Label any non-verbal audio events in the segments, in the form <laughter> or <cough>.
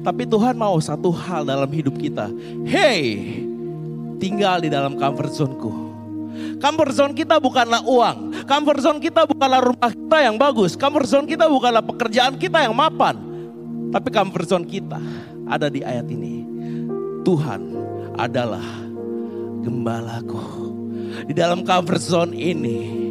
Tapi Tuhan mau satu hal dalam hidup kita. Hey, tinggal di dalam comfort zone-ku. Comfort zone kita bukanlah uang. Comfort zone kita bukanlah rumah kita yang bagus. Comfort zone kita bukanlah pekerjaan kita yang mapan. Tapi comfort zone kita ada di ayat ini. Tuhan adalah gembalaku. Di dalam comfort zone ini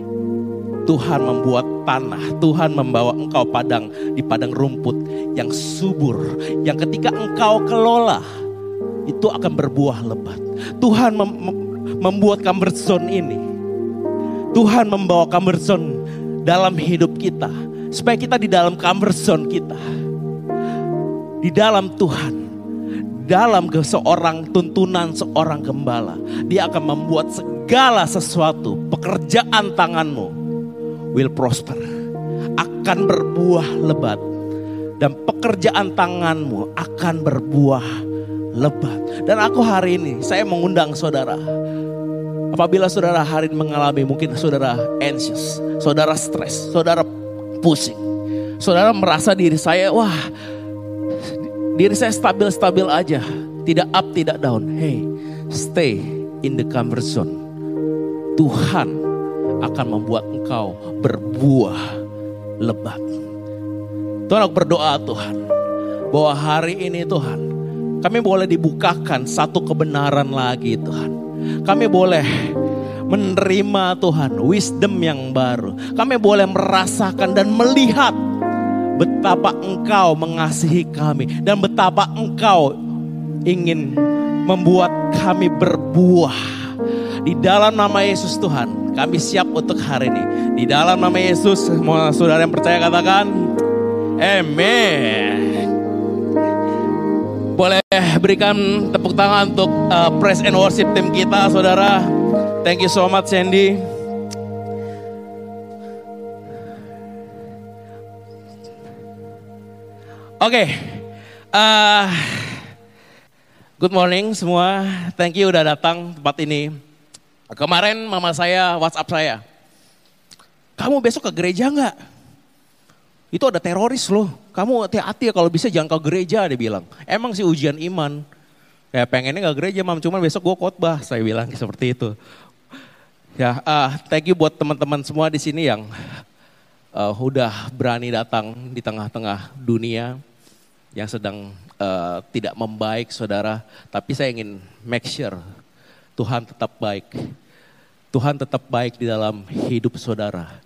Tuhan membuat tanah, Tuhan membawa engkau padang di padang rumput yang subur, yang ketika engkau kelola itu akan berbuah lebat. Tuhan mem membuat zone ini. Tuhan membawa zone dalam hidup kita supaya kita di dalam zone kita. Di dalam Tuhan, dalam seorang tuntunan seorang gembala, dia akan membuat segala sesuatu pekerjaan tanganmu will prosper. Akan berbuah lebat. Dan pekerjaan tanganmu akan berbuah lebat. Dan aku hari ini, saya mengundang saudara. Apabila saudara hari ini mengalami mungkin saudara anxious, saudara stres, saudara pusing. Saudara merasa diri saya, wah diri saya stabil-stabil aja. Tidak up, tidak down. Hey, stay in the comfort zone. Tuhan akan membuat engkau berbuah lebat. Tuhan aku berdoa Tuhan. Bahwa hari ini Tuhan. Kami boleh dibukakan satu kebenaran lagi Tuhan. Kami boleh menerima Tuhan wisdom yang baru. Kami boleh merasakan dan melihat betapa engkau mengasihi kami. Dan betapa engkau ingin membuat kami berbuah. Di dalam nama Yesus Tuhan kami siap untuk hari ini. Di dalam nama Yesus, mau saudara yang percaya katakan, Amen. Boleh berikan tepuk tangan untuk uh, praise and worship tim kita, saudara. Thank you so much, Sandy. Oke, okay. uh, good morning semua. Thank you udah datang tempat ini. Kemarin mama saya WhatsApp saya, kamu besok ke gereja nggak? Itu ada teroris loh. Kamu hati-hati ya kalau bisa jangan ke gereja dia bilang. Emang sih ujian iman. Ya pengennya nggak gereja mam, cuman besok gue khotbah. Saya bilang <laughs> seperti itu. Ya, uh, thank you buat teman-teman semua di sini yang uh, udah berani datang di tengah-tengah dunia yang sedang uh, tidak membaik saudara. Tapi saya ingin make sure Tuhan tetap baik. Tuhan tetap baik di dalam hidup saudara.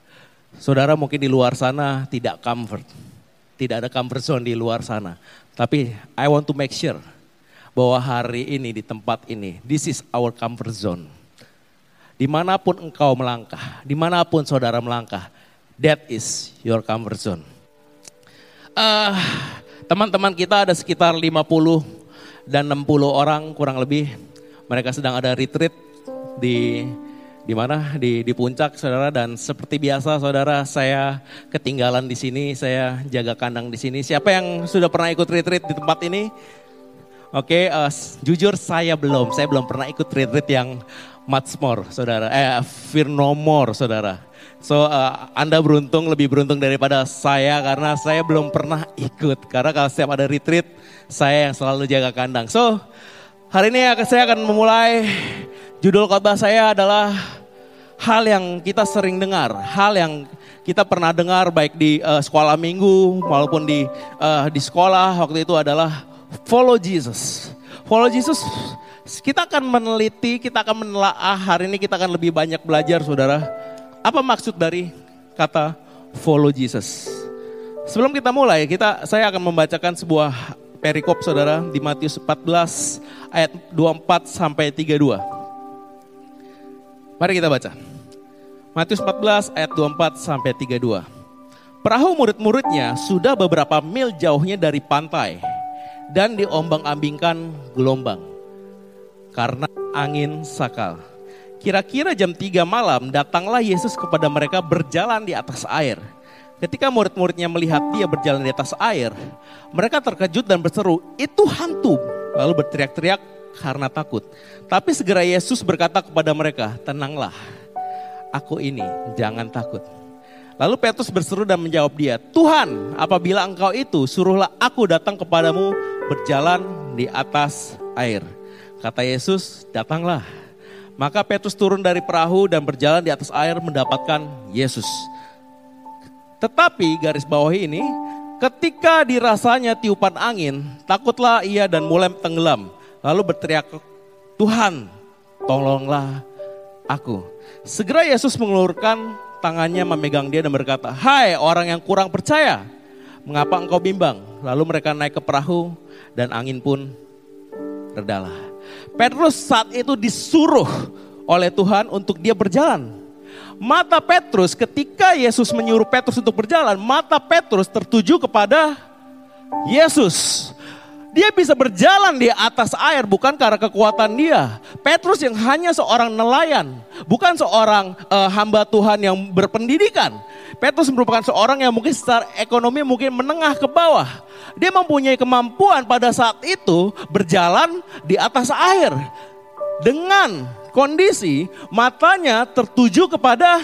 Saudara mungkin di luar sana tidak comfort. Tidak ada comfort zone di luar sana. Tapi I want to make sure bahwa hari ini di tempat ini, this is our comfort zone. Di mana pun engkau melangkah, di mana pun saudara melangkah, that is your comfort zone. Uh, teman-teman kita ada sekitar 50 dan 60 orang kurang lebih mereka sedang ada retreat di di mana? Di di puncak saudara. Dan seperti biasa saudara saya ketinggalan di sini. Saya jaga kandang di sini. Siapa yang sudah pernah ikut retreat di tempat ini? Oke uh, jujur saya belum. Saya belum pernah ikut retreat yang much more saudara. Eh fear no saudara. So uh, anda beruntung lebih beruntung daripada saya karena saya belum pernah ikut. Karena kalau setiap ada retreat saya yang selalu jaga kandang. So Hari ini saya akan memulai judul khotbah saya adalah hal yang kita sering dengar, hal yang kita pernah dengar baik di uh, sekolah minggu maupun di uh, di sekolah waktu itu adalah follow Jesus. Follow Jesus kita akan meneliti, kita akan menelaah hari ini kita akan lebih banyak belajar saudara. Apa maksud dari kata follow Jesus? Sebelum kita mulai, kita saya akan membacakan sebuah perikop saudara di Matius 14 ayat 24 sampai 32. Mari kita baca. Matius 14 ayat 24 sampai 32. Perahu murid-muridnya sudah beberapa mil jauhnya dari pantai dan diombang-ambingkan gelombang karena angin sakal. Kira-kira jam 3 malam datanglah Yesus kepada mereka berjalan di atas air. Ketika murid-muridnya melihat dia berjalan di atas air, mereka terkejut dan berseru, itu hantu. Lalu berteriak-teriak karena takut. Tapi segera Yesus berkata kepada mereka, tenanglah, aku ini, jangan takut. Lalu Petrus berseru dan menjawab dia, Tuhan apabila engkau itu suruhlah aku datang kepadamu berjalan di atas air. Kata Yesus, datanglah. Maka Petrus turun dari perahu dan berjalan di atas air mendapatkan Yesus. Tetapi garis bawah ini, ketika dirasanya tiupan angin, takutlah ia dan mulai tenggelam. Lalu berteriak, Tuhan tolonglah aku. Segera Yesus mengeluarkan tangannya memegang dia dan berkata, Hai orang yang kurang percaya, mengapa engkau bimbang? Lalu mereka naik ke perahu dan angin pun redalah. Petrus saat itu disuruh oleh Tuhan untuk dia berjalan. Mata Petrus ketika Yesus menyuruh Petrus untuk berjalan, mata Petrus tertuju kepada Yesus. Dia bisa berjalan di atas air bukan karena kekuatan dia. Petrus yang hanya seorang nelayan, bukan seorang uh, hamba Tuhan yang berpendidikan. Petrus merupakan seorang yang mungkin secara ekonomi mungkin menengah ke bawah. Dia mempunyai kemampuan pada saat itu berjalan di atas air. Dengan kondisi matanya tertuju kepada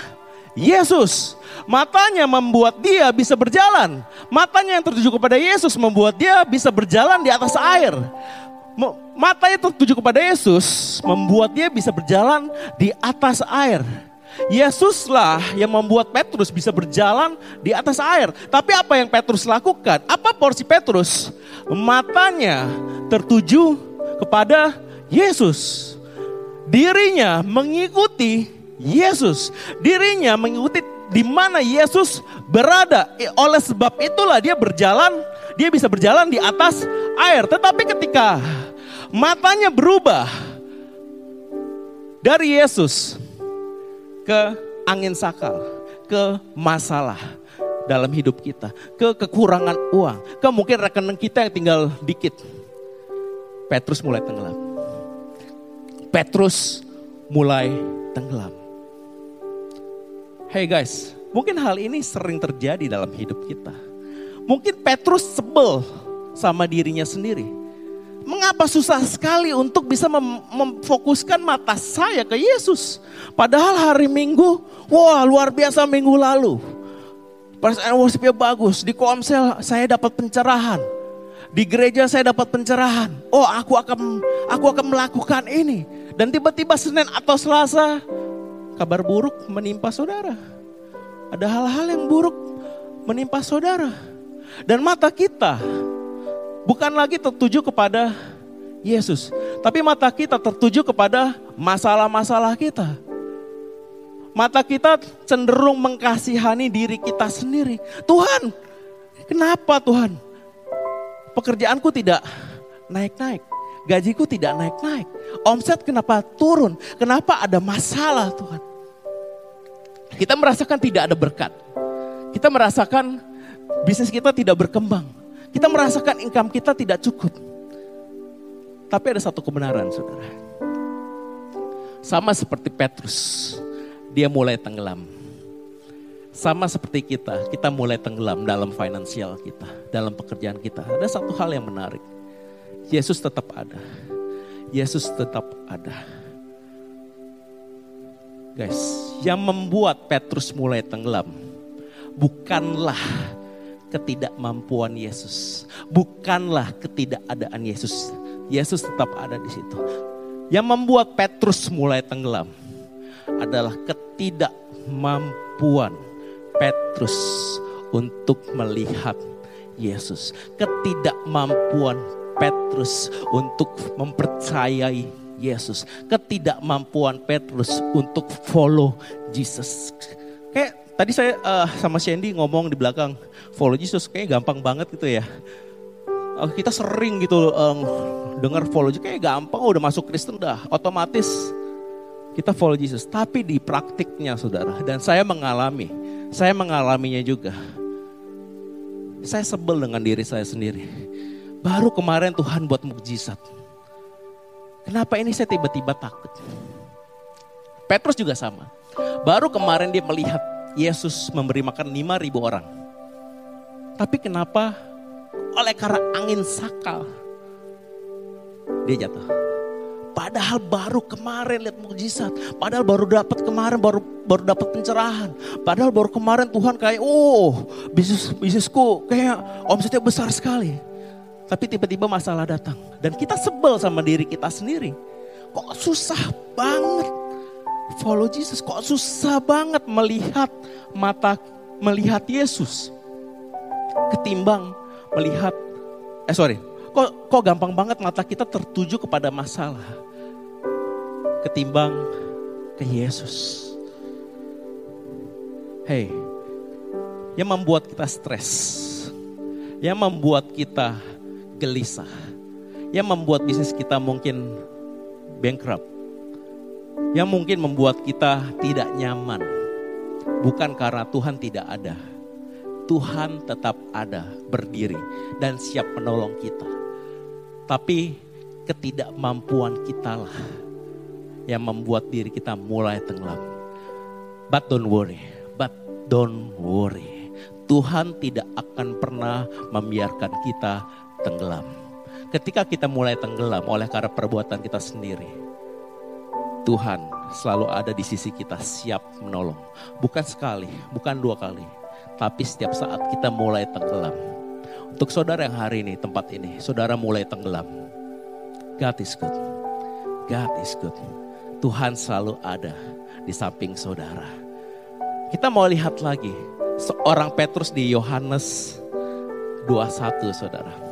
Yesus. Matanya membuat dia bisa berjalan. Matanya yang tertuju kepada Yesus membuat dia bisa berjalan di atas air. Matanya tertuju kepada Yesus membuat dia bisa berjalan di atas air. Yesuslah yang membuat Petrus bisa berjalan di atas air. Tapi apa yang Petrus lakukan? Apa porsi Petrus? Matanya tertuju kepada Yesus. Dirinya mengikuti Yesus. Dirinya mengikuti di mana Yesus berada. Oleh sebab itulah dia berjalan, dia bisa berjalan di atas air. Tetapi ketika matanya berubah dari Yesus ke angin sakal, ke masalah dalam hidup kita, ke kekurangan uang, ke mungkin rekening kita yang tinggal dikit. Petrus mulai tenggelam. Petrus mulai tenggelam. Hey guys, mungkin hal ini sering terjadi dalam hidup kita. Mungkin Petrus sebel sama dirinya sendiri. Mengapa susah sekali untuk bisa mem memfokuskan mata saya ke Yesus? Padahal hari Minggu, wah luar biasa minggu lalu. Perasaan worshipnya bagus, di komsel saya dapat pencerahan. Di gereja saya dapat pencerahan. Oh aku akan aku akan melakukan ini. Dan tiba-tiba Senin atau Selasa kabar buruk menimpa saudara. Ada hal-hal yang buruk menimpa saudara. Dan mata kita bukan lagi tertuju kepada Yesus. Tapi mata kita tertuju kepada masalah-masalah kita. Mata kita cenderung mengkasihani diri kita sendiri. Tuhan, kenapa Tuhan? Pekerjaanku tidak naik-naik. Gajiku tidak naik-naik. Omset kenapa turun? Kenapa ada masalah Tuhan? Kita merasakan tidak ada berkat. Kita merasakan bisnis kita tidak berkembang. Kita merasakan income kita tidak cukup. Tapi ada satu kebenaran saudara. Sama seperti Petrus, dia mulai tenggelam. Sama seperti kita, kita mulai tenggelam dalam finansial kita, dalam pekerjaan kita. Ada satu hal yang menarik. Yesus tetap ada. Yesus tetap ada. Guys, yang membuat Petrus mulai tenggelam bukanlah ketidakmampuan Yesus, bukanlah ketidakadaan Yesus. Yesus tetap ada di situ. Yang membuat Petrus mulai tenggelam adalah ketidakmampuan Petrus untuk melihat Yesus. Ketidakmampuan Petrus untuk mempercayai Yesus. Ketidakmampuan Petrus untuk follow Jesus. Kayak tadi saya uh, sama Sandy ngomong di belakang, follow Jesus kayak gampang banget gitu ya. Uh, kita sering gitu um, dengar follow Jesus kayak gampang udah masuk Kristen udah otomatis kita follow Jesus. Tapi di praktiknya saudara dan saya mengalami, saya mengalaminya juga. Saya sebel dengan diri saya sendiri. Baru kemarin Tuhan buat mukjizat. Kenapa ini saya tiba-tiba takut? Petrus juga sama. Baru kemarin dia melihat Yesus memberi makan 5.000 orang. Tapi kenapa oleh karena angin sakal dia jatuh. Padahal baru kemarin lihat mukjizat. Padahal baru dapat kemarin baru baru dapat pencerahan. Padahal baru kemarin Tuhan kayak oh bisnis bisnisku kayak omsetnya besar sekali. Tapi tiba-tiba masalah datang dan kita sebel sama diri kita sendiri. Kok susah banget follow Jesus. Kok susah banget melihat mata melihat Yesus ketimbang melihat eh sorry kok kok gampang banget mata kita tertuju kepada masalah ketimbang ke Yesus. Hey, yang membuat kita stres, yang membuat kita gelisah, yang membuat bisnis kita mungkin bankrupt, yang mungkin membuat kita tidak nyaman, bukan karena Tuhan tidak ada. Tuhan tetap ada, berdiri, dan siap menolong kita. Tapi ketidakmampuan kita lah yang membuat diri kita mulai tenggelam. But don't worry, but don't worry. Tuhan tidak akan pernah membiarkan kita tenggelam. Ketika kita mulai tenggelam oleh karena perbuatan kita sendiri, Tuhan selalu ada di sisi kita siap menolong. Bukan sekali, bukan dua kali, tapi setiap saat kita mulai tenggelam. Untuk saudara yang hari ini, tempat ini, saudara mulai tenggelam. God is good. God is good. Tuhan selalu ada di samping saudara. Kita mau lihat lagi seorang Petrus di Yohanes 21 saudara.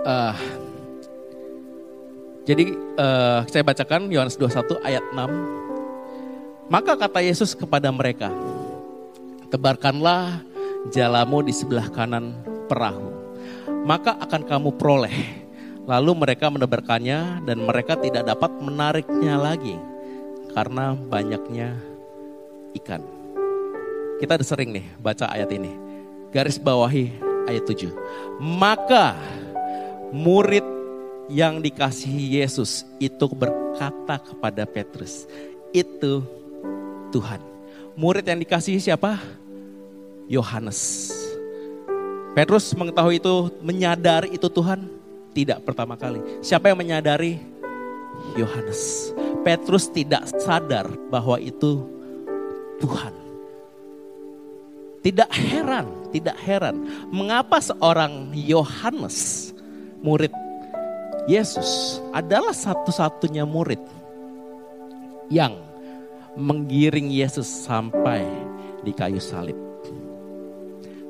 Uh, jadi uh, saya bacakan Yohanes 21 ayat 6. Maka kata Yesus kepada mereka, tebarkanlah jalamu di sebelah kanan perahu. Maka akan kamu peroleh. Lalu mereka menebarkannya dan mereka tidak dapat menariknya lagi karena banyaknya ikan. Kita sering nih baca ayat ini. Garis bawahi ayat 7. Maka murid yang dikasihi Yesus itu berkata kepada Petrus, itu Tuhan. Murid yang dikasihi siapa? Yohanes. Petrus mengetahui itu, menyadari itu Tuhan tidak pertama kali. Siapa yang menyadari? Yohanes. Petrus tidak sadar bahwa itu Tuhan. Tidak heran, tidak heran mengapa seorang Yohanes murid Yesus adalah satu-satunya murid yang menggiring Yesus sampai di kayu salib.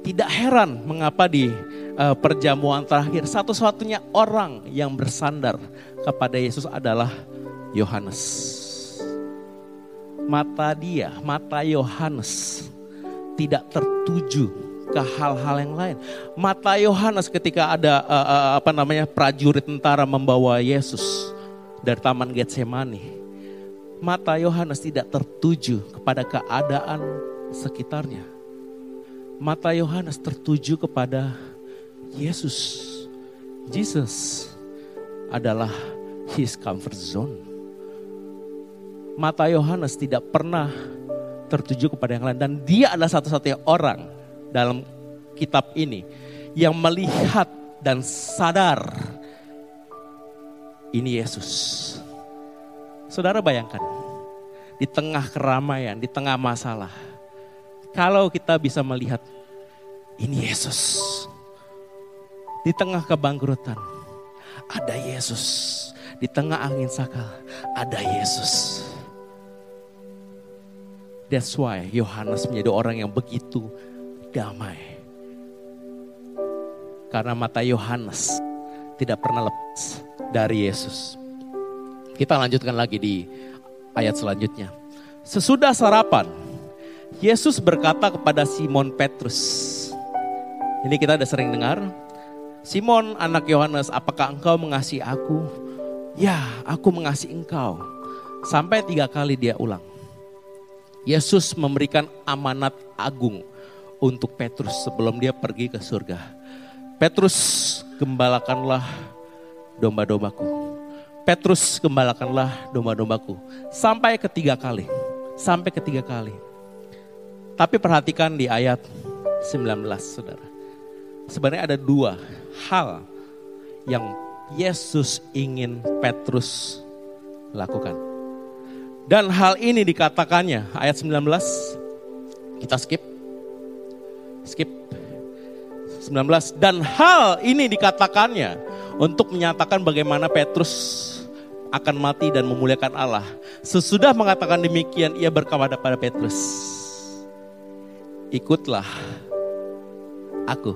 Tidak heran mengapa di uh, perjamuan terakhir satu-satunya orang yang bersandar kepada Yesus adalah Yohanes. Mata dia, mata Yohanes tidak tertuju ke hal-hal yang lain. Mata Yohanes ketika ada uh, uh, apa namanya prajurit tentara membawa Yesus dari taman Getsemani. Mata Yohanes tidak tertuju kepada keadaan sekitarnya mata Yohanes tertuju kepada Yesus. Jesus adalah his comfort zone. Mata Yohanes tidak pernah tertuju kepada yang lain dan dia adalah satu-satunya orang dalam kitab ini yang melihat dan sadar ini Yesus. Saudara bayangkan, di tengah keramaian, di tengah masalah, kalau kita bisa melihat ini Yesus. Di tengah kebangkrutan ada Yesus. Di tengah angin sakal ada Yesus. That's why Yohanes menjadi orang yang begitu damai. Karena mata Yohanes tidak pernah lepas dari Yesus. Kita lanjutkan lagi di ayat selanjutnya. Sesudah sarapan, Yesus berkata kepada Simon Petrus, ini kita udah sering dengar. Simon anak Yohanes, apakah engkau mengasihi aku? Ya, aku mengasihi engkau. Sampai tiga kali dia ulang. Yesus memberikan amanat agung untuk Petrus sebelum dia pergi ke surga. Petrus, gembalakanlah domba-dombaku. Petrus, gembalakanlah domba-dombaku. Sampai ketiga kali. Sampai ketiga kali. Tapi perhatikan di ayat 19, saudara. Sebenarnya ada dua hal yang Yesus ingin Petrus lakukan. Dan hal ini dikatakannya, ayat 19, kita skip. Skip. 19. Dan hal ini dikatakannya untuk menyatakan bagaimana Petrus akan mati dan memuliakan Allah. Sesudah mengatakan demikian, ia berkata pada Petrus, ikutlah aku.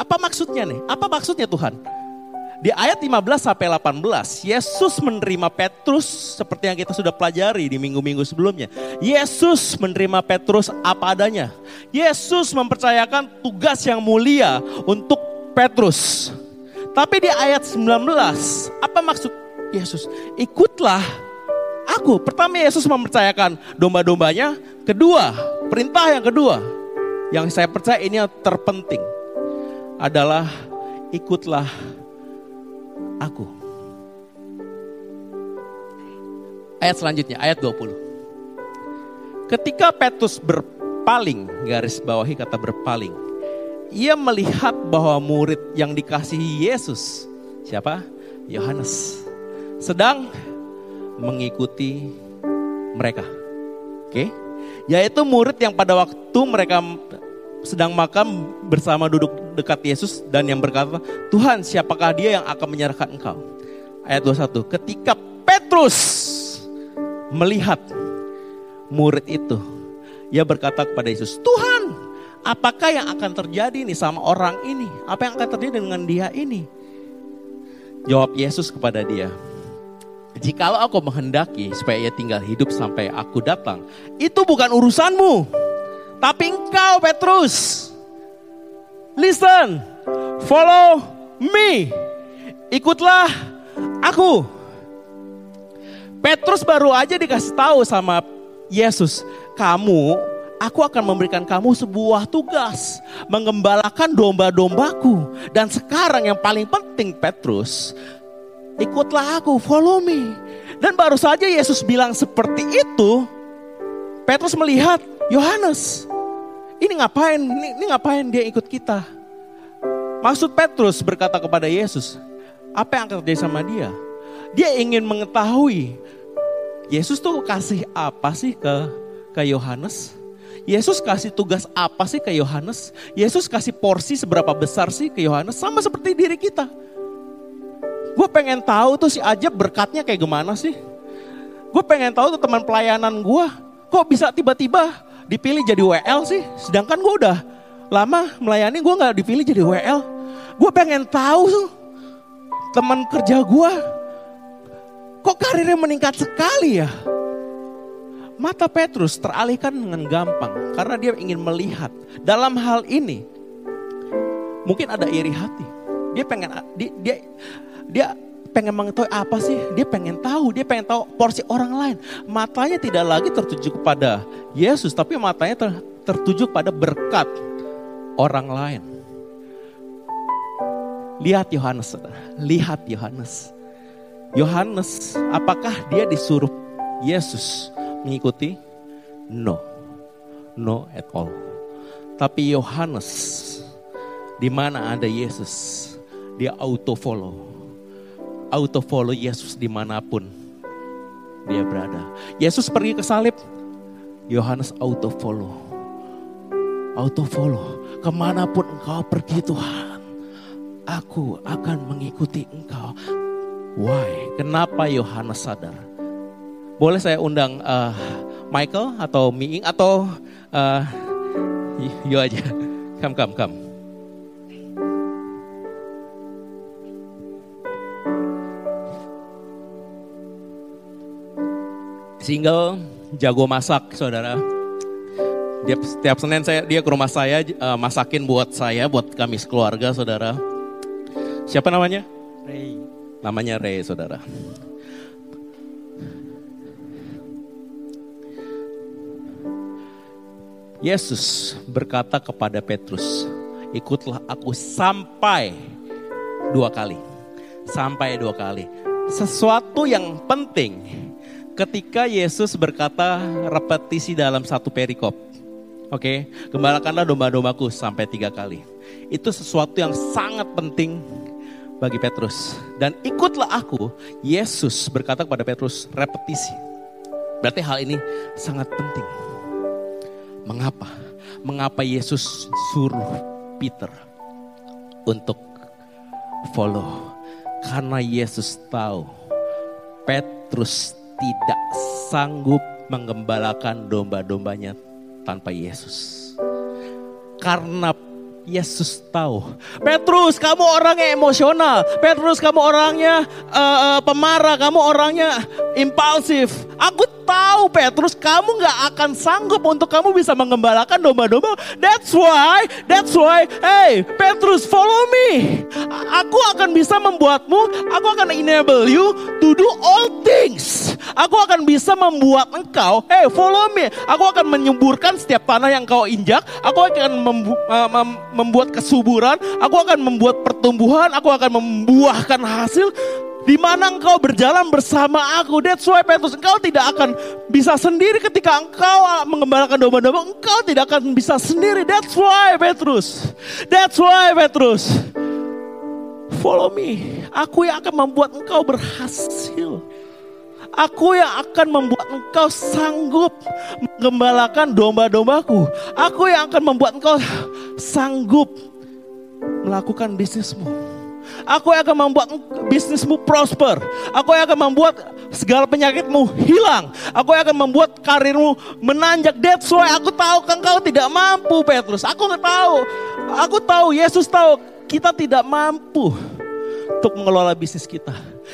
Apa maksudnya nih? Apa maksudnya Tuhan? Di ayat 15 sampai 18, Yesus menerima Petrus seperti yang kita sudah pelajari di minggu-minggu sebelumnya. Yesus menerima Petrus apa adanya. Yesus mempercayakan tugas yang mulia untuk Petrus. Tapi di ayat 19, apa maksud Yesus? Ikutlah aku. Pertama Yesus mempercayakan domba-dombanya. Kedua, perintah yang kedua yang saya percaya ini yang terpenting adalah ikutlah aku. Ayat selanjutnya, ayat 20. Ketika Petrus berpaling, garis bawahi kata berpaling. Ia melihat bahwa murid yang dikasihi Yesus, siapa? Yohanes. Sedang mengikuti mereka. Oke? Yaitu murid yang pada waktu mereka sedang makan bersama duduk dekat Yesus dan yang berkata, Tuhan siapakah dia yang akan menyerahkan engkau? Ayat 21, ketika Petrus melihat murid itu, ia berkata kepada Yesus, Tuhan apakah yang akan terjadi nih sama orang ini? Apa yang akan terjadi dengan dia ini? Jawab Yesus kepada dia, Jikalau aku menghendaki supaya ia tinggal hidup sampai aku datang, itu bukan urusanmu. Tapi engkau Petrus, listen, follow me. Ikutlah aku. Petrus baru aja dikasih tahu sama Yesus, kamu aku akan memberikan kamu sebuah tugas mengembalakan domba-dombaku dan sekarang yang paling penting Petrus ikutlah aku, follow me. Dan baru saja Yesus bilang seperti itu, Petrus melihat Yohanes. Ini ngapain? Ini, ini ngapain dia ikut kita? Maksud Petrus berkata kepada Yesus, apa yang akan terjadi sama dia? Dia ingin mengetahui Yesus tuh kasih apa sih ke ke Yohanes? Yesus kasih tugas apa sih ke Yohanes? Yesus kasih porsi seberapa besar sih ke Yohanes? Sama seperti diri kita. Gue pengen tahu tuh si Ajab berkatnya kayak gimana sih? Gue pengen tahu tuh teman pelayanan gue, kok bisa tiba-tiba dipilih jadi WL sih? Sedangkan gue udah lama melayani gue gak dipilih jadi WL. Gue pengen tahu teman kerja gue, kok karirnya meningkat sekali ya? Mata Petrus teralihkan dengan gampang karena dia ingin melihat dalam hal ini. Mungkin ada iri hati. Dia pengen dia, dia dia pengen mengetahui apa sih? Dia pengen tahu, dia pengen tahu porsi orang lain. Matanya tidak lagi tertuju kepada Yesus, tapi matanya ter, tertuju pada berkat orang lain. Lihat Yohanes, lihat Yohanes. Yohanes, apakah dia disuruh Yesus mengikuti? No, no at all. Tapi Yohanes, di mana ada Yesus, dia auto follow auto follow Yesus di mana pun dia berada. Yesus pergi ke salib, Yohanes auto follow. Auto follow. Ke mana pun engkau pergi Tuhan, aku akan mengikuti engkau. Why? Kenapa Yohanes sadar? Boleh saya undang uh, Michael atau Miing atau uh, yo aja. Come, come, come. Single, jago masak, saudara. Dia setiap Senin saya dia ke rumah saya uh, masakin buat saya, buat kami sekeluarga, saudara. Siapa namanya? Ray. Namanya Ray, saudara. Yesus berkata kepada Petrus, ikutlah aku sampai dua kali. Sampai dua kali. Sesuatu yang penting ketika Yesus berkata repetisi dalam satu perikop. Oke, gembalakanlah domba-dombaku sampai tiga kali. Itu sesuatu yang sangat penting bagi Petrus. Dan ikutlah aku, Yesus berkata kepada Petrus, repetisi. Berarti hal ini sangat penting. Mengapa? Mengapa Yesus suruh Peter untuk follow? Karena Yesus tahu Petrus tidak sanggup mengembalakan domba-dombanya tanpa Yesus. Karena Yesus tahu. Petrus, kamu orangnya emosional. Petrus, kamu orangnya uh, pemarah. Kamu orangnya impulsif. Aku tahu Petrus, kamu gak akan sanggup untuk kamu bisa mengembalakan domba-domba. That's why, that's why, hey Petrus follow me. Aku akan bisa membuatmu, aku akan enable you to do all things. Aku akan bisa membuat engkau, hey follow me. Aku akan menyuburkan setiap tanah yang kau injak. Aku akan membu mem membuat kesuburan. Aku akan membuat pertumbuhan. Aku akan membuahkan hasil. Di mana engkau berjalan bersama aku. That's why Petrus, engkau tidak akan bisa sendiri ketika engkau mengembalakan domba-domba. Engkau tidak akan bisa sendiri. That's why Petrus. That's why Petrus. Follow me. Aku yang akan membuat engkau berhasil. Aku yang akan membuat engkau sanggup mengembalakan domba-dombaku. Aku yang akan membuat engkau sanggup melakukan bisnismu. Aku akan membuat bisnismu prosper. Aku akan membuat segala penyakitmu hilang. Aku akan membuat karirmu menanjak. That's why aku tahu engkau tidak mampu Petrus. Aku nggak tahu. Aku tahu, Yesus tahu kita tidak mampu untuk mengelola bisnis kita.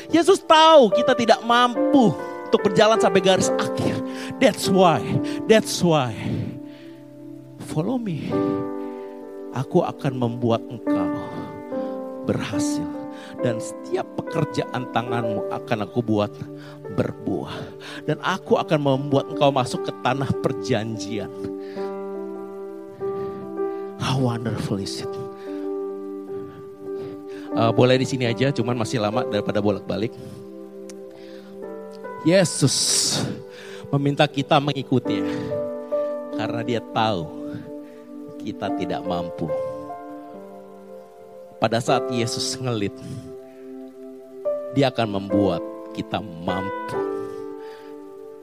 Yesus tahu kita tidak mampu untuk berjalan sampai garis akhir. That's why, that's why. Follow me. Aku akan membuat engkau berhasil. Dan setiap pekerjaan tanganmu akan aku buat berbuah. Dan aku akan membuat engkau masuk ke tanah perjanjian. How wonderful is it? Uh, boleh di sini aja, cuman masih lama daripada bolak-balik. Yesus meminta kita mengikuti karena dia tahu kita tidak mampu pada saat Yesus ngelit, dia akan membuat kita mampu.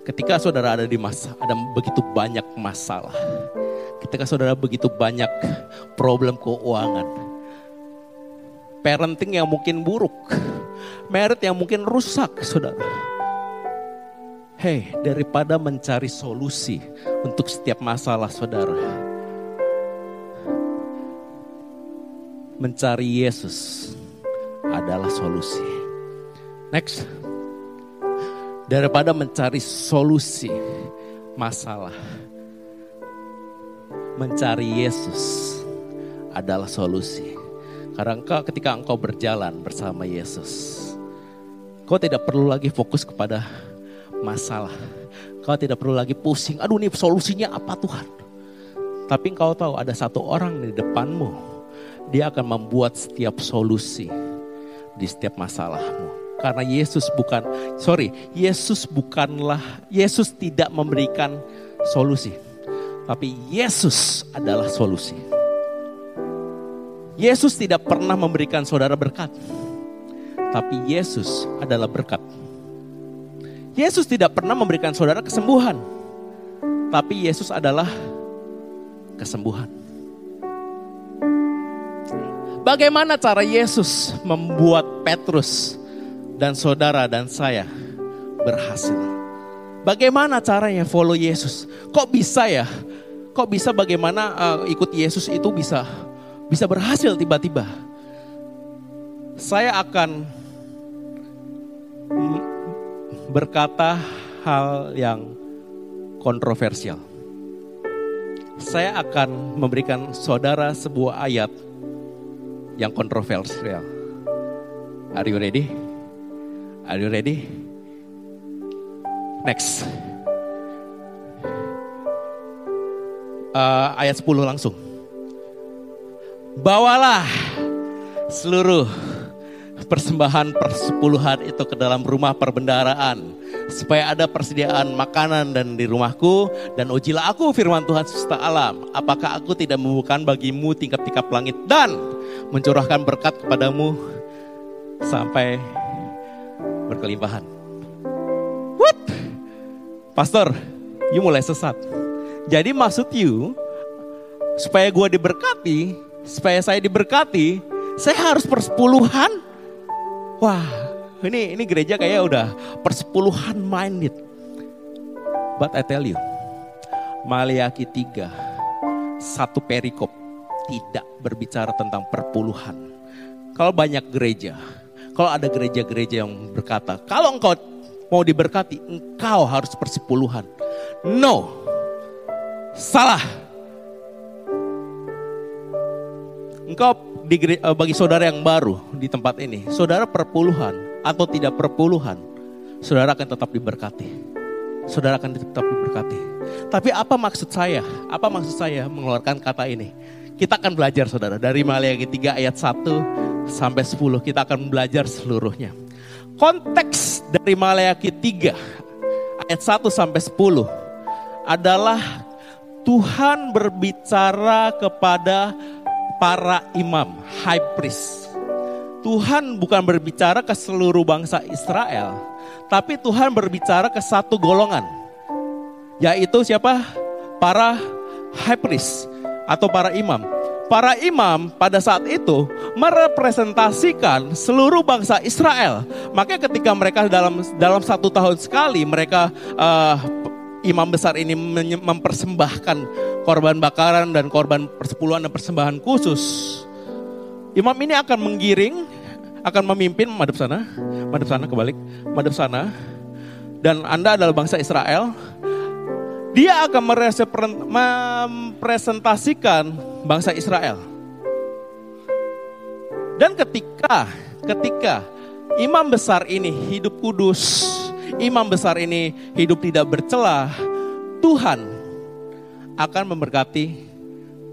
Ketika saudara ada di masa, ada begitu banyak masalah. Ketika saudara begitu banyak problem keuangan. Parenting yang mungkin buruk. Merit yang mungkin rusak, saudara. Hei, daripada mencari solusi untuk setiap masalah saudara mencari Yesus adalah solusi. Next. Daripada mencari solusi masalah. Mencari Yesus adalah solusi. Karena engkau ketika engkau berjalan bersama Yesus. Kau tidak perlu lagi fokus kepada masalah. Kau tidak perlu lagi pusing. Aduh ini solusinya apa Tuhan. Tapi engkau tahu ada satu orang di depanmu dia akan membuat setiap solusi di setiap masalahmu. Karena Yesus bukan, sorry, Yesus bukanlah, Yesus tidak memberikan solusi. Tapi Yesus adalah solusi. Yesus tidak pernah memberikan saudara berkat. Tapi Yesus adalah berkat. Yesus tidak pernah memberikan saudara kesembuhan. Tapi Yesus adalah kesembuhan. Bagaimana cara Yesus membuat Petrus dan saudara dan saya berhasil? Bagaimana caranya follow Yesus? Kok bisa ya? Kok bisa bagaimana uh, ikut Yesus itu bisa bisa berhasil tiba-tiba? Saya akan berkata hal yang kontroversial. Saya akan memberikan saudara sebuah ayat yang kontroversial. Are you ready? Are you ready? Next. uh, ayat 10 langsung. Bawalah seluruh persembahan persepuluhan itu ke dalam rumah perbendaraan supaya ada persediaan makanan dan di rumahku dan ujilah aku firman Tuhan semesta alam apakah aku tidak membukakan bagimu tingkap-tingkap langit dan mencurahkan berkat kepadamu sampai berkelimpahan what pastor you mulai sesat jadi maksud you supaya gue diberkati supaya saya diberkati, saya harus persepuluhan. Wah, ini ini gereja kayak udah persepuluhan minded. But I tell you, Maliaki 3, satu perikop tidak berbicara tentang perpuluhan. Kalau banyak gereja, kalau ada gereja-gereja yang berkata, kalau engkau mau diberkati, engkau harus persepuluhan. No, salah Engkau di, eh, bagi saudara yang baru di tempat ini, saudara perpuluhan atau tidak perpuluhan, saudara akan tetap diberkati. Saudara akan tetap diberkati. Tapi apa maksud saya? Apa maksud saya mengeluarkan kata ini? Kita akan belajar saudara dari Maliaki 3 ayat 1 sampai 10 kita akan belajar seluruhnya. Konteks dari Maliaki 3 ayat 1 sampai 10 adalah Tuhan berbicara kepada para imam, high priest. Tuhan bukan berbicara ke seluruh bangsa Israel, tapi Tuhan berbicara ke satu golongan. Yaitu siapa? Para high priest atau para imam. Para imam pada saat itu merepresentasikan seluruh bangsa Israel. Makanya ketika mereka dalam dalam satu tahun sekali mereka uh, imam besar ini mempersembahkan korban bakaran dan korban persepuluhan dan persembahan khusus. Imam ini akan menggiring, akan memimpin madep sana, madep sana kebalik, madep sana. Dan Anda adalah bangsa Israel. Dia akan mempresentasikan bangsa Israel. Dan ketika ketika imam besar ini hidup kudus, imam besar ini hidup tidak bercelah, Tuhan akan memberkati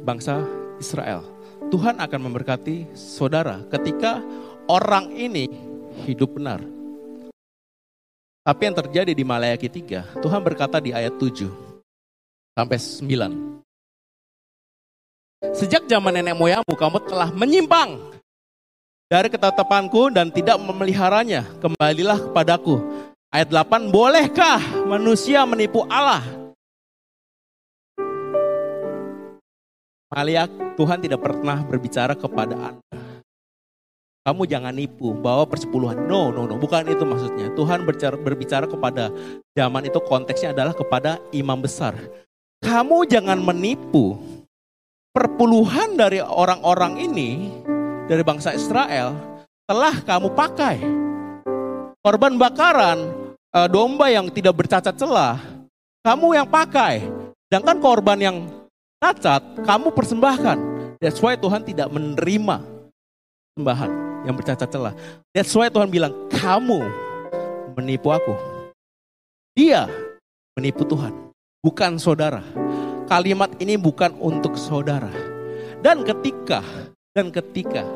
bangsa Israel. Tuhan akan memberkati saudara ketika orang ini hidup benar. Tapi yang terjadi di Malayaki 3, Tuhan berkata di ayat 7 sampai 9. Sejak zaman nenek moyangmu kamu telah menyimpang dari ketetapanku dan tidak memeliharanya. Kembalilah kepadaku Ayat 8, bolehkah manusia menipu Allah? Maliak, Tuhan tidak pernah berbicara kepada Anda. Kamu jangan nipu, bawa persepuluhan. No, no, no, bukan itu maksudnya. Tuhan berbicara, berbicara kepada zaman itu konteksnya adalah kepada imam besar. Kamu jangan menipu perpuluhan dari orang-orang ini, dari bangsa Israel, telah kamu pakai. Korban bakaran uh, domba yang tidak bercacat celah, kamu yang pakai. Sedangkan korban yang cacat, kamu persembahkan. That's why Tuhan tidak menerima sembahan yang bercacat celah. That's why Tuhan bilang, kamu menipu aku. Dia menipu Tuhan, bukan saudara. Kalimat ini bukan untuk saudara. Dan ketika, dan ketika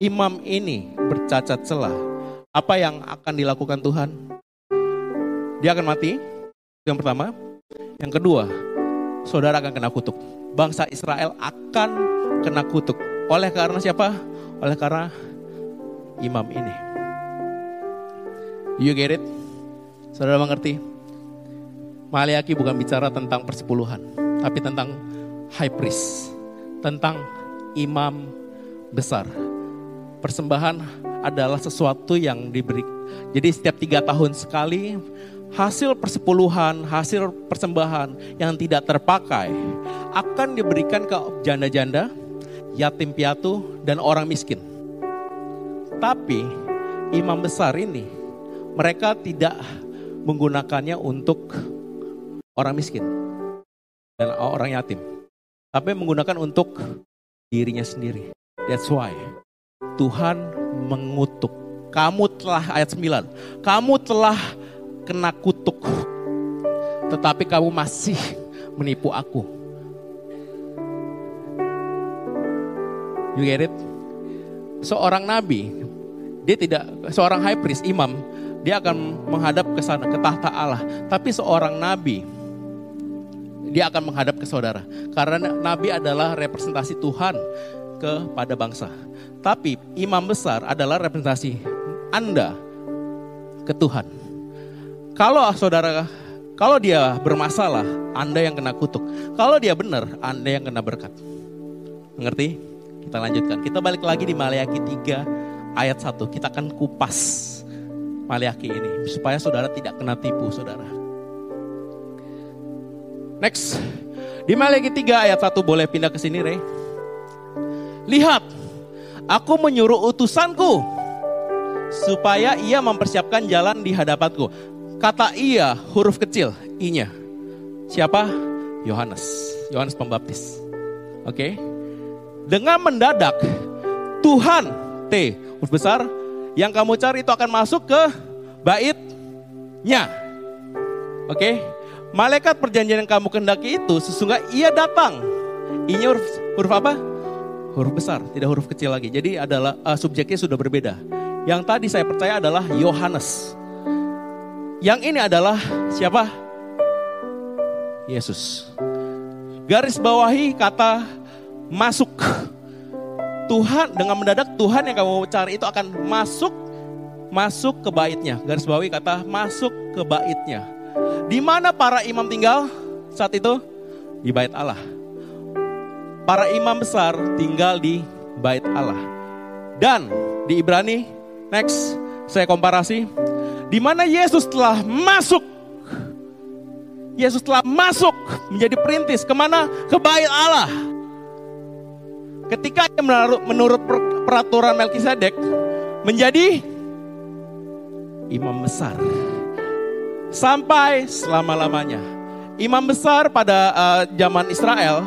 imam ini bercacat celah, apa yang akan dilakukan Tuhan? Dia akan mati, yang pertama. Yang kedua, saudara akan kena kutuk. Bangsa Israel akan kena kutuk. Oleh karena siapa? Oleh karena imam ini. You get it? Saudara mengerti? Maliaki bukan bicara tentang persepuluhan, tapi tentang high priest, tentang imam besar. Persembahan adalah sesuatu yang diberi. Jadi setiap tiga tahun sekali hasil persepuluhan, hasil persembahan yang tidak terpakai akan diberikan ke janda-janda, yatim piatu, dan orang miskin. Tapi imam besar ini mereka tidak menggunakannya untuk orang miskin dan orang yatim. Tapi menggunakan untuk dirinya sendiri. That's why Tuhan mengutuk. Kamu telah ayat 9. Kamu telah kena kutuk. Tetapi kamu masih menipu aku. You get it? Seorang nabi, dia tidak seorang high priest, imam, dia akan menghadap ke sana ke tahta Allah. Tapi seorang nabi, dia akan menghadap ke saudara. Karena nabi adalah representasi Tuhan kepada bangsa. Tapi imam besar adalah representasi Anda ke Tuhan. Kalau saudara, kalau dia bermasalah, Anda yang kena kutuk. Kalau dia benar, Anda yang kena berkat. Mengerti? Kita lanjutkan. Kita balik lagi di Maliaki 3 ayat 1. Kita akan kupas Maliaki ini. Supaya saudara tidak kena tipu saudara. Next. Di Maliaki 3 ayat 1 boleh pindah ke sini Rey. Lihat, aku menyuruh utusanku supaya ia mempersiapkan jalan di hadapanku. Kata ia huruf kecil, i-nya. Siapa? Yohanes. Yohanes Pembaptis. Oke. Okay? Dengan mendadak Tuhan T huruf besar yang kamu cari itu akan masuk ke baitnya. Oke. Okay? Malaikat perjanjian yang kamu kendaki itu sesungguhnya ia datang. I-nya huruf, huruf apa? Huruf besar, tidak huruf kecil lagi. Jadi adalah uh, subjeknya sudah berbeda. Yang tadi saya percaya adalah Yohanes. Yang ini adalah siapa? Yesus. Garis bawahi kata masuk. Tuhan dengan mendadak Tuhan yang kamu cari itu akan masuk masuk ke baitnya. Garis bawahi kata masuk ke baitnya. Di mana para imam tinggal saat itu? Di bait Allah. Para imam besar tinggal di bait Allah. Dan di Ibrani, next saya komparasi, di mana Yesus telah masuk Yesus telah masuk menjadi perintis ke mana? Ke bait Allah. Ketika dia menurut, menurut peraturan Melkisedek menjadi imam besar sampai selama-lamanya. Imam besar pada uh, zaman Israel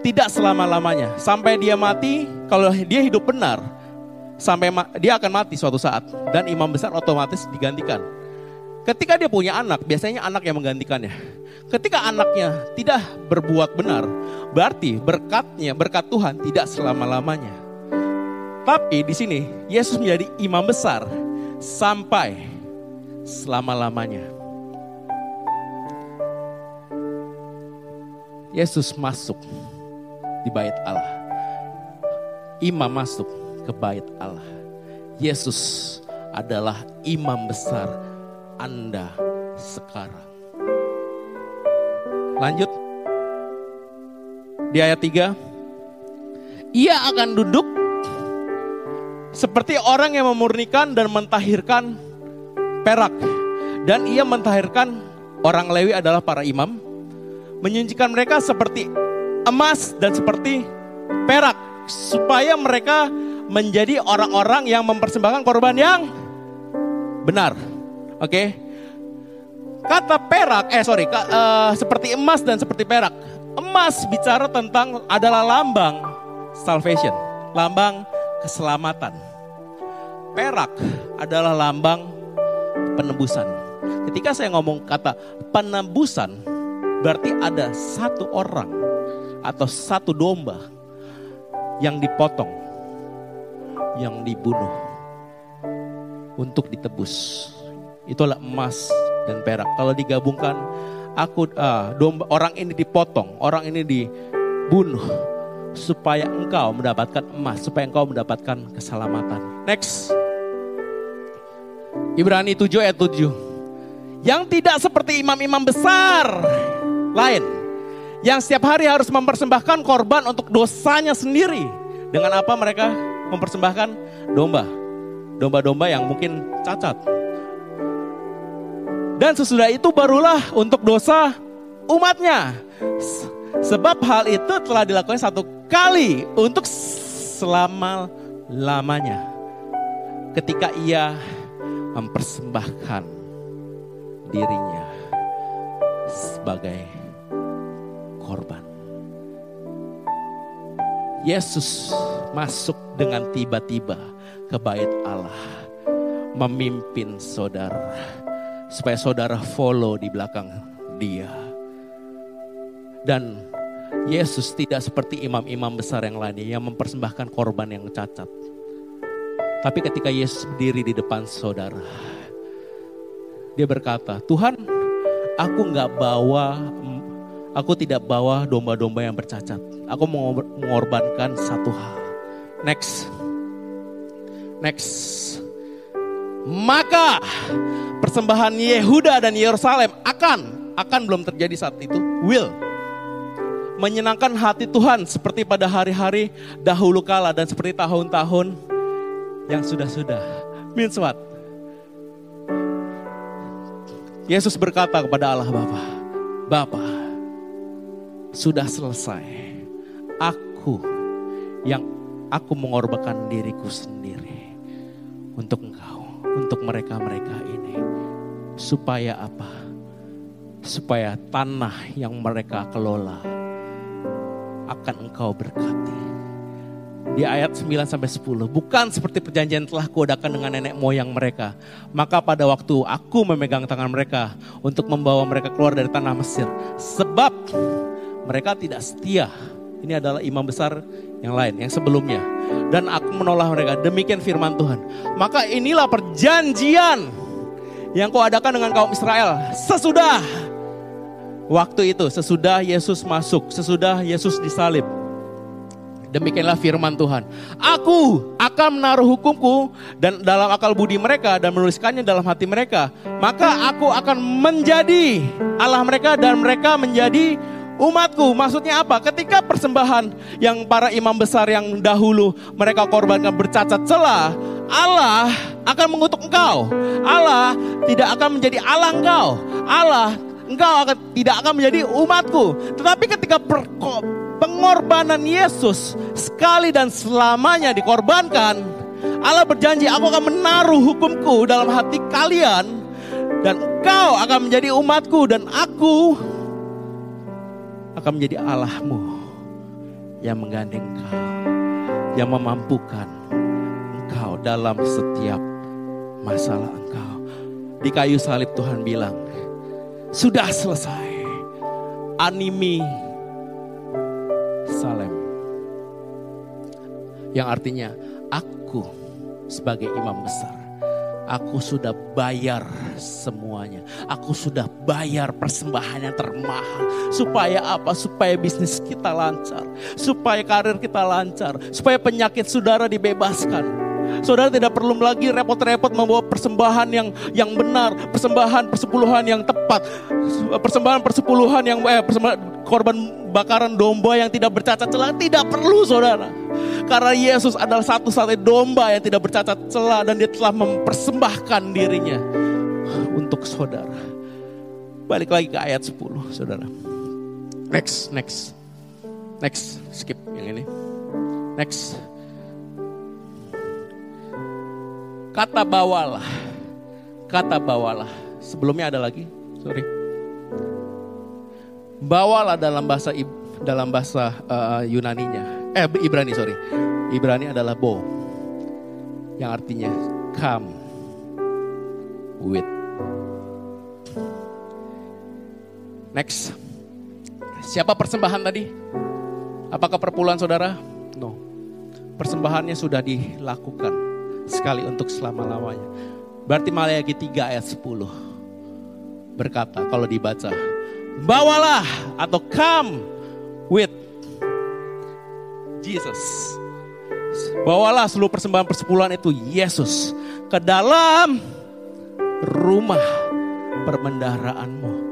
tidak selama-lamanya. Sampai dia mati, kalau dia hidup benar, sampai dia akan mati suatu saat. Dan imam besar otomatis digantikan. Ketika dia punya anak, biasanya anak yang menggantikannya. Ketika anaknya tidak berbuat benar, berarti berkatnya, berkat Tuhan tidak selama-lamanya. Tapi di sini Yesus menjadi imam besar sampai selama-lamanya. Yesus masuk di bait Allah. Imam masuk ke bait Allah. Yesus adalah imam besar Anda sekarang. Lanjut. Di ayat 3. Ia akan duduk seperti orang yang memurnikan dan mentahirkan perak. Dan ia mentahirkan orang Lewi adalah para imam menyucikan mereka seperti emas dan seperti perak supaya mereka menjadi orang-orang yang mempersembahkan korban yang benar. Oke. Okay? Kata perak, eh sorry, uh, seperti emas dan seperti perak. Emas bicara tentang adalah lambang salvation, lambang keselamatan. Perak adalah lambang penebusan. Ketika saya ngomong kata penebusan, Berarti ada satu orang atau satu domba yang dipotong, yang dibunuh untuk ditebus. Itulah emas dan perak. Kalau digabungkan, aku uh, domba orang ini dipotong, orang ini dibunuh supaya engkau mendapatkan emas, supaya engkau mendapatkan keselamatan. Next. Ibrani 7 ayat 7. Yang tidak seperti imam-imam besar lain. Yang setiap hari harus mempersembahkan korban untuk dosanya sendiri. Dengan apa mereka mempersembahkan domba. Domba-domba yang mungkin cacat. Dan sesudah itu barulah untuk dosa umatnya. Sebab hal itu telah dilakukan satu kali untuk selama-lamanya. Ketika ia mempersembahkan dirinya sebagai korban. Yesus masuk dengan tiba-tiba ke bait Allah, memimpin saudara, supaya saudara follow di belakang dia. Dan Yesus tidak seperti imam-imam besar yang lainnya yang mempersembahkan korban yang cacat. Tapi ketika Yesus berdiri di depan saudara, dia berkata, Tuhan, aku nggak bawa, aku tidak bawa domba-domba yang bercacat. Aku mengorbankan satu hal. Next, next. Maka persembahan Yehuda dan Yerusalem akan, akan belum terjadi saat itu, will menyenangkan hati Tuhan seperti pada hari-hari dahulu kala dan seperti tahun-tahun yang sudah-sudah. Means what? Yesus berkata kepada Allah Bapa, Bapa, sudah selesai. Aku yang aku mengorbankan diriku sendiri untuk engkau, untuk mereka-mereka ini. Supaya apa? Supaya tanah yang mereka kelola akan engkau berkati. Di ayat 9 sampai 10, bukan seperti perjanjian telah kuadakan dengan nenek moyang mereka. Maka pada waktu aku memegang tangan mereka untuk membawa mereka keluar dari tanah Mesir. Sebab mereka tidak setia. Ini adalah imam besar yang lain, yang sebelumnya. Dan aku menolak mereka, demikian firman Tuhan. Maka inilah perjanjian yang kau adakan dengan kaum Israel. Sesudah waktu itu, sesudah Yesus masuk, sesudah Yesus disalib Demikianlah firman Tuhan. Aku akan menaruh hukumku dan dalam akal budi mereka dan menuliskannya dalam hati mereka. Maka aku akan menjadi Allah mereka dan mereka menjadi umatku. Maksudnya apa? Ketika persembahan yang para imam besar yang dahulu mereka korbankan bercacat celah, Allah akan mengutuk engkau. Allah tidak akan menjadi Allah engkau. Allah engkau akan tidak akan menjadi umatku. Tetapi ketika pengorbanan Yesus sekali dan selamanya dikorbankan, Allah berjanji aku akan menaruh hukumku dalam hati kalian dan engkau akan menjadi umatku dan aku akan menjadi Allahmu yang menggandeng engkau, yang memampukan engkau dalam setiap masalah engkau. Di kayu salib Tuhan bilang, sudah selesai. Animi Salem. Yang artinya aku sebagai imam besar. Aku sudah bayar semuanya. Aku sudah bayar persembahan yang termahal. Supaya apa? Supaya bisnis kita lancar. Supaya karir kita lancar. Supaya penyakit saudara dibebaskan Saudara tidak perlu lagi repot-repot membawa persembahan yang yang benar, persembahan persepuluhan yang tepat, persembahan persepuluhan yang eh persembahan korban bakaran domba yang tidak bercacat celah tidak perlu saudara. Karena Yesus adalah satu-satunya domba yang tidak bercacat celah dan dia telah mempersembahkan dirinya untuk saudara. Balik lagi ke ayat 10 saudara. Next, next. Next, skip yang ini. Next. Kata bawalah. Kata bawalah. Sebelumnya ada lagi, sorry. Bawalah dalam bahasa dalam bahasa uh, Yunaninya. Eh Ibrani sorry. Ibrani adalah bo. Yang artinya come with. Next. Siapa persembahan tadi? Apakah perpuluhan saudara? No. Persembahannya sudah dilakukan sekali untuk selama-lamanya. Berarti Maliaki 3 ayat 10 berkata kalau dibaca, bawalah atau come with Jesus. Bawalah seluruh persembahan persepuluhan itu Yesus ke dalam rumah permendaharaanmu.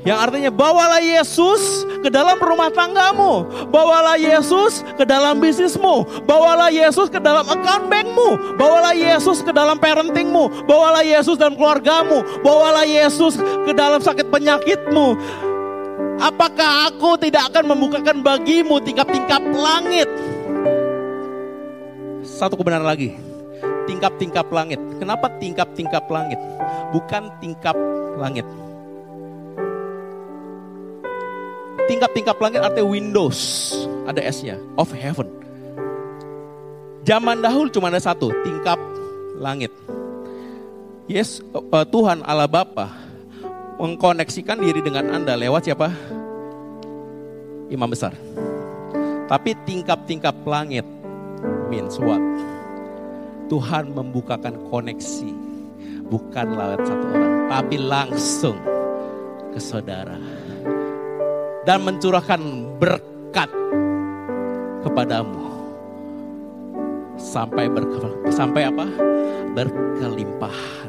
Yang artinya bawalah Yesus ke dalam rumah tanggamu. Bawalah Yesus ke dalam bisnismu. Bawalah Yesus ke dalam account bankmu. Bawalah Yesus ke dalam parentingmu. Bawalah Yesus dalam keluargamu. Bawalah Yesus ke dalam sakit penyakitmu. Apakah aku tidak akan membukakan bagimu tingkap-tingkap langit? Satu kebenaran lagi. Tingkap-tingkap langit. Kenapa tingkap-tingkap langit? Bukan tingkap langit tingkap-tingkap langit artinya windows. Ada S-nya. Of heaven. Zaman dahulu cuma ada satu, tingkap langit. Yes, uh, Tuhan Allah Bapa mengkoneksikan diri dengan Anda lewat siapa? imam besar. Tapi tingkap-tingkap langit means what? Tuhan membukakan koneksi. Bukan lewat satu orang, tapi langsung ke saudara. Dan mencurahkan berkat kepadamu. Sampai berke, sampai apa? Berkelimpahan.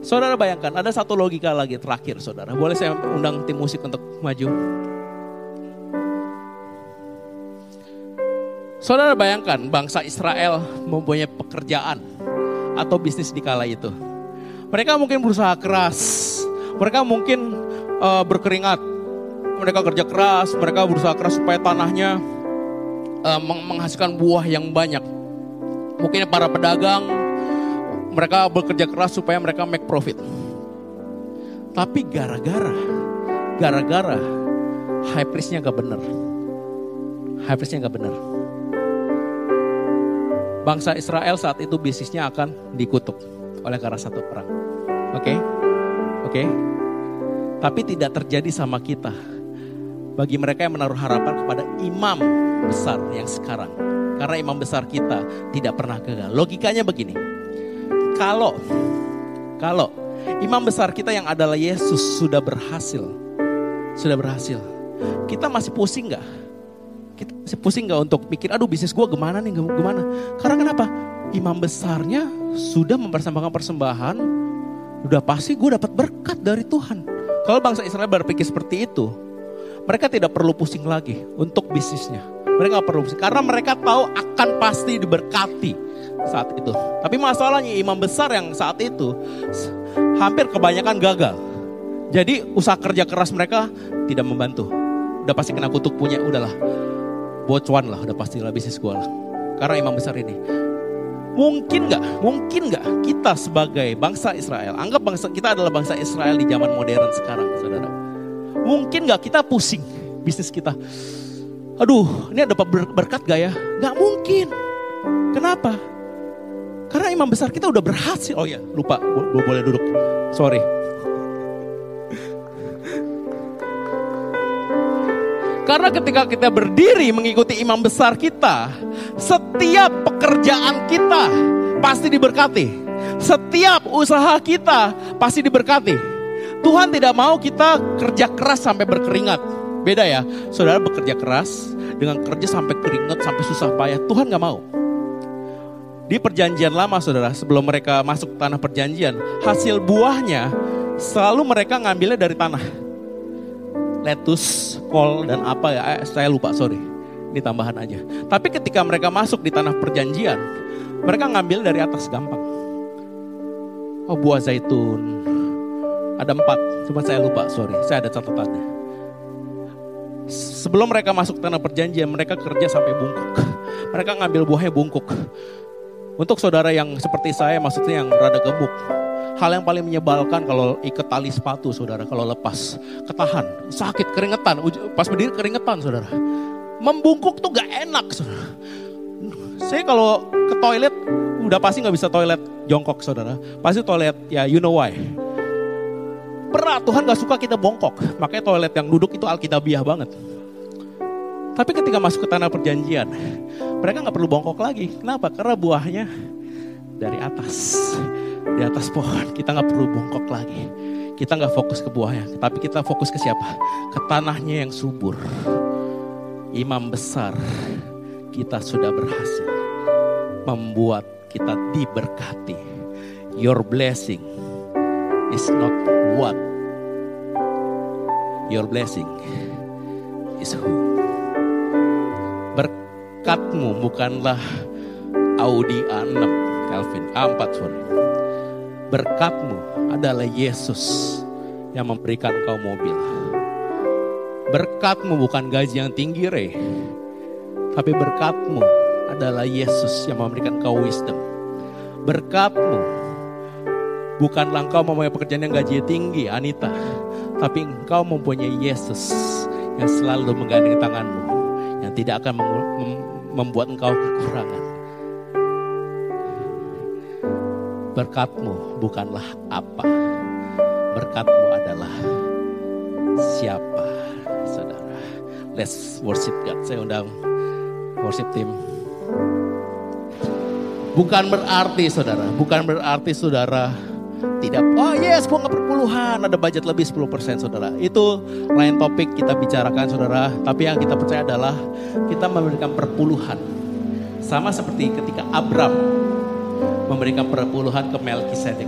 Saudara bayangkan, ada satu logika lagi terakhir saudara. Boleh saya undang tim musik untuk maju? Saudara bayangkan bangsa Israel mempunyai pekerjaan atau bisnis di kala itu. Mereka mungkin berusaha keras, mereka mungkin uh, berkeringat, mereka kerja keras, mereka berusaha keras supaya tanahnya uh, menghasilkan buah yang banyak. Mungkin para pedagang, mereka bekerja keras supaya mereka make profit. Tapi gara-gara, gara-gara high priestnya gak bener. High priestnya gak bener bangsa Israel saat itu bisnisnya akan dikutuk oleh karena satu perang. Oke? Okay? Oke? Okay? Tapi tidak terjadi sama kita. Bagi mereka yang menaruh harapan kepada imam besar yang sekarang. Karena imam besar kita tidak pernah gagal. Logikanya begini. Kalau kalau imam besar kita yang adalah Yesus sudah berhasil. Sudah berhasil. Kita masih pusing nggak? Kita masih pusing gak untuk pikir, aduh bisnis gue gimana nih, gimana. Karena kenapa? Imam besarnya sudah mempersembahkan persembahan, udah pasti gue dapat berkat dari Tuhan. Kalau bangsa Israel berpikir seperti itu, mereka tidak perlu pusing lagi untuk bisnisnya. Mereka gak perlu pusing, karena mereka tahu akan pasti diberkati saat itu. Tapi masalahnya imam besar yang saat itu hampir kebanyakan gagal. Jadi usaha kerja keras mereka tidak membantu. Udah pasti kena kutuk punya, udahlah bocuan lah udah pastilah bisnis gue lah. Karena imam besar ini. Mungkin nggak, mungkin nggak kita sebagai bangsa Israel, anggap bangsa kita adalah bangsa Israel di zaman modern sekarang, saudara. Mungkin nggak kita pusing bisnis kita. Aduh, ini ada ber berkat gak ya? Gak mungkin. Kenapa? Karena imam besar kita udah berhasil. Oh ya, lupa, boleh duduk. Sorry. Karena ketika kita berdiri mengikuti imam besar kita, setiap pekerjaan kita pasti diberkati. Setiap usaha kita pasti diberkati. Tuhan tidak mau kita kerja keras sampai berkeringat. Beda ya, saudara bekerja keras dengan kerja sampai keringat, sampai susah payah. Tuhan gak mau. Di perjanjian lama saudara, sebelum mereka masuk tanah perjanjian, hasil buahnya selalu mereka ngambilnya dari tanah lettuce, kol dan apa ya, eh, saya lupa sorry. Ini tambahan aja. Tapi ketika mereka masuk di tanah perjanjian, mereka ngambil dari atas gampang. Oh buah zaitun, ada empat, cuma saya lupa, sorry, saya ada catatannya. Sebelum mereka masuk tanah perjanjian, mereka kerja sampai bungkuk. Mereka ngambil buahnya bungkuk. Untuk saudara yang seperti saya, maksudnya yang rada gemuk, Hal yang paling menyebalkan kalau ikat tali sepatu saudara, kalau lepas. Ketahan, sakit, keringetan. Pas berdiri keringetan saudara. Membungkuk tuh gak enak saudara. Saya kalau ke toilet, udah pasti gak bisa toilet jongkok saudara. Pasti toilet, ya you know why. Berat, Tuhan gak suka kita bongkok. Makanya toilet yang duduk itu alkitabiah banget. Tapi ketika masuk ke tanah perjanjian, mereka gak perlu bongkok lagi. Kenapa? Karena buahnya dari atas di atas pohon. Kita nggak perlu bongkok lagi. Kita nggak fokus ke buahnya, tapi kita fokus ke siapa? Ke tanahnya yang subur. Imam besar kita sudah berhasil membuat kita diberkati. Your blessing is not what. Your blessing is who. Berkatmu bukanlah Audi A6, Calvin A4 sorry berkatmu adalah Yesus yang memberikan kau mobil. Berkatmu bukan gaji yang tinggi, Re. Tapi berkatmu adalah Yesus yang memberikan kau wisdom. Berkatmu bukanlah engkau mempunyai pekerjaan yang gaji tinggi, Anita. Tapi engkau mempunyai Yesus yang selalu menggandeng tanganmu. Yang tidak akan membuat engkau kekurangan. Berkatmu bukanlah apa. Berkatmu adalah siapa, saudara. Let's worship God. Saya undang worship team. Bukan berarti saudara, bukan berarti saudara tidak, oh yes nggak perpuluhan, ada budget lebih 10% saudara. Itu lain topik kita bicarakan saudara, tapi yang kita percaya adalah kita memberikan perpuluhan. Sama seperti ketika Abram memberikan perpuluhan ke Melkisedek.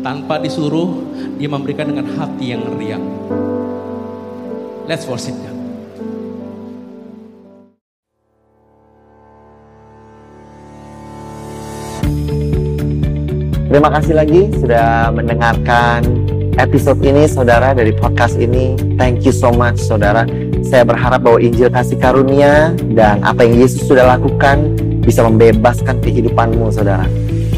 Tanpa disuruh, dia memberikan dengan hati yang riang. Let's worship God. Terima kasih lagi sudah mendengarkan episode ini saudara dari podcast ini. Thank you so much saudara. Saya berharap bahwa Injil kasih karunia dan apa yang Yesus sudah lakukan bisa membebaskan kehidupanmu saudara.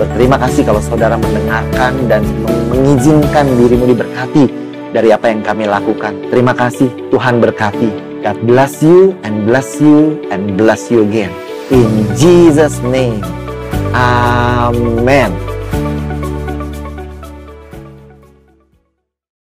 Berterima kasih kalau saudara mendengarkan dan mengizinkan dirimu diberkati dari apa yang kami lakukan. Terima kasih, Tuhan berkati. God bless you and bless you and bless you again. In Jesus' name. Amen.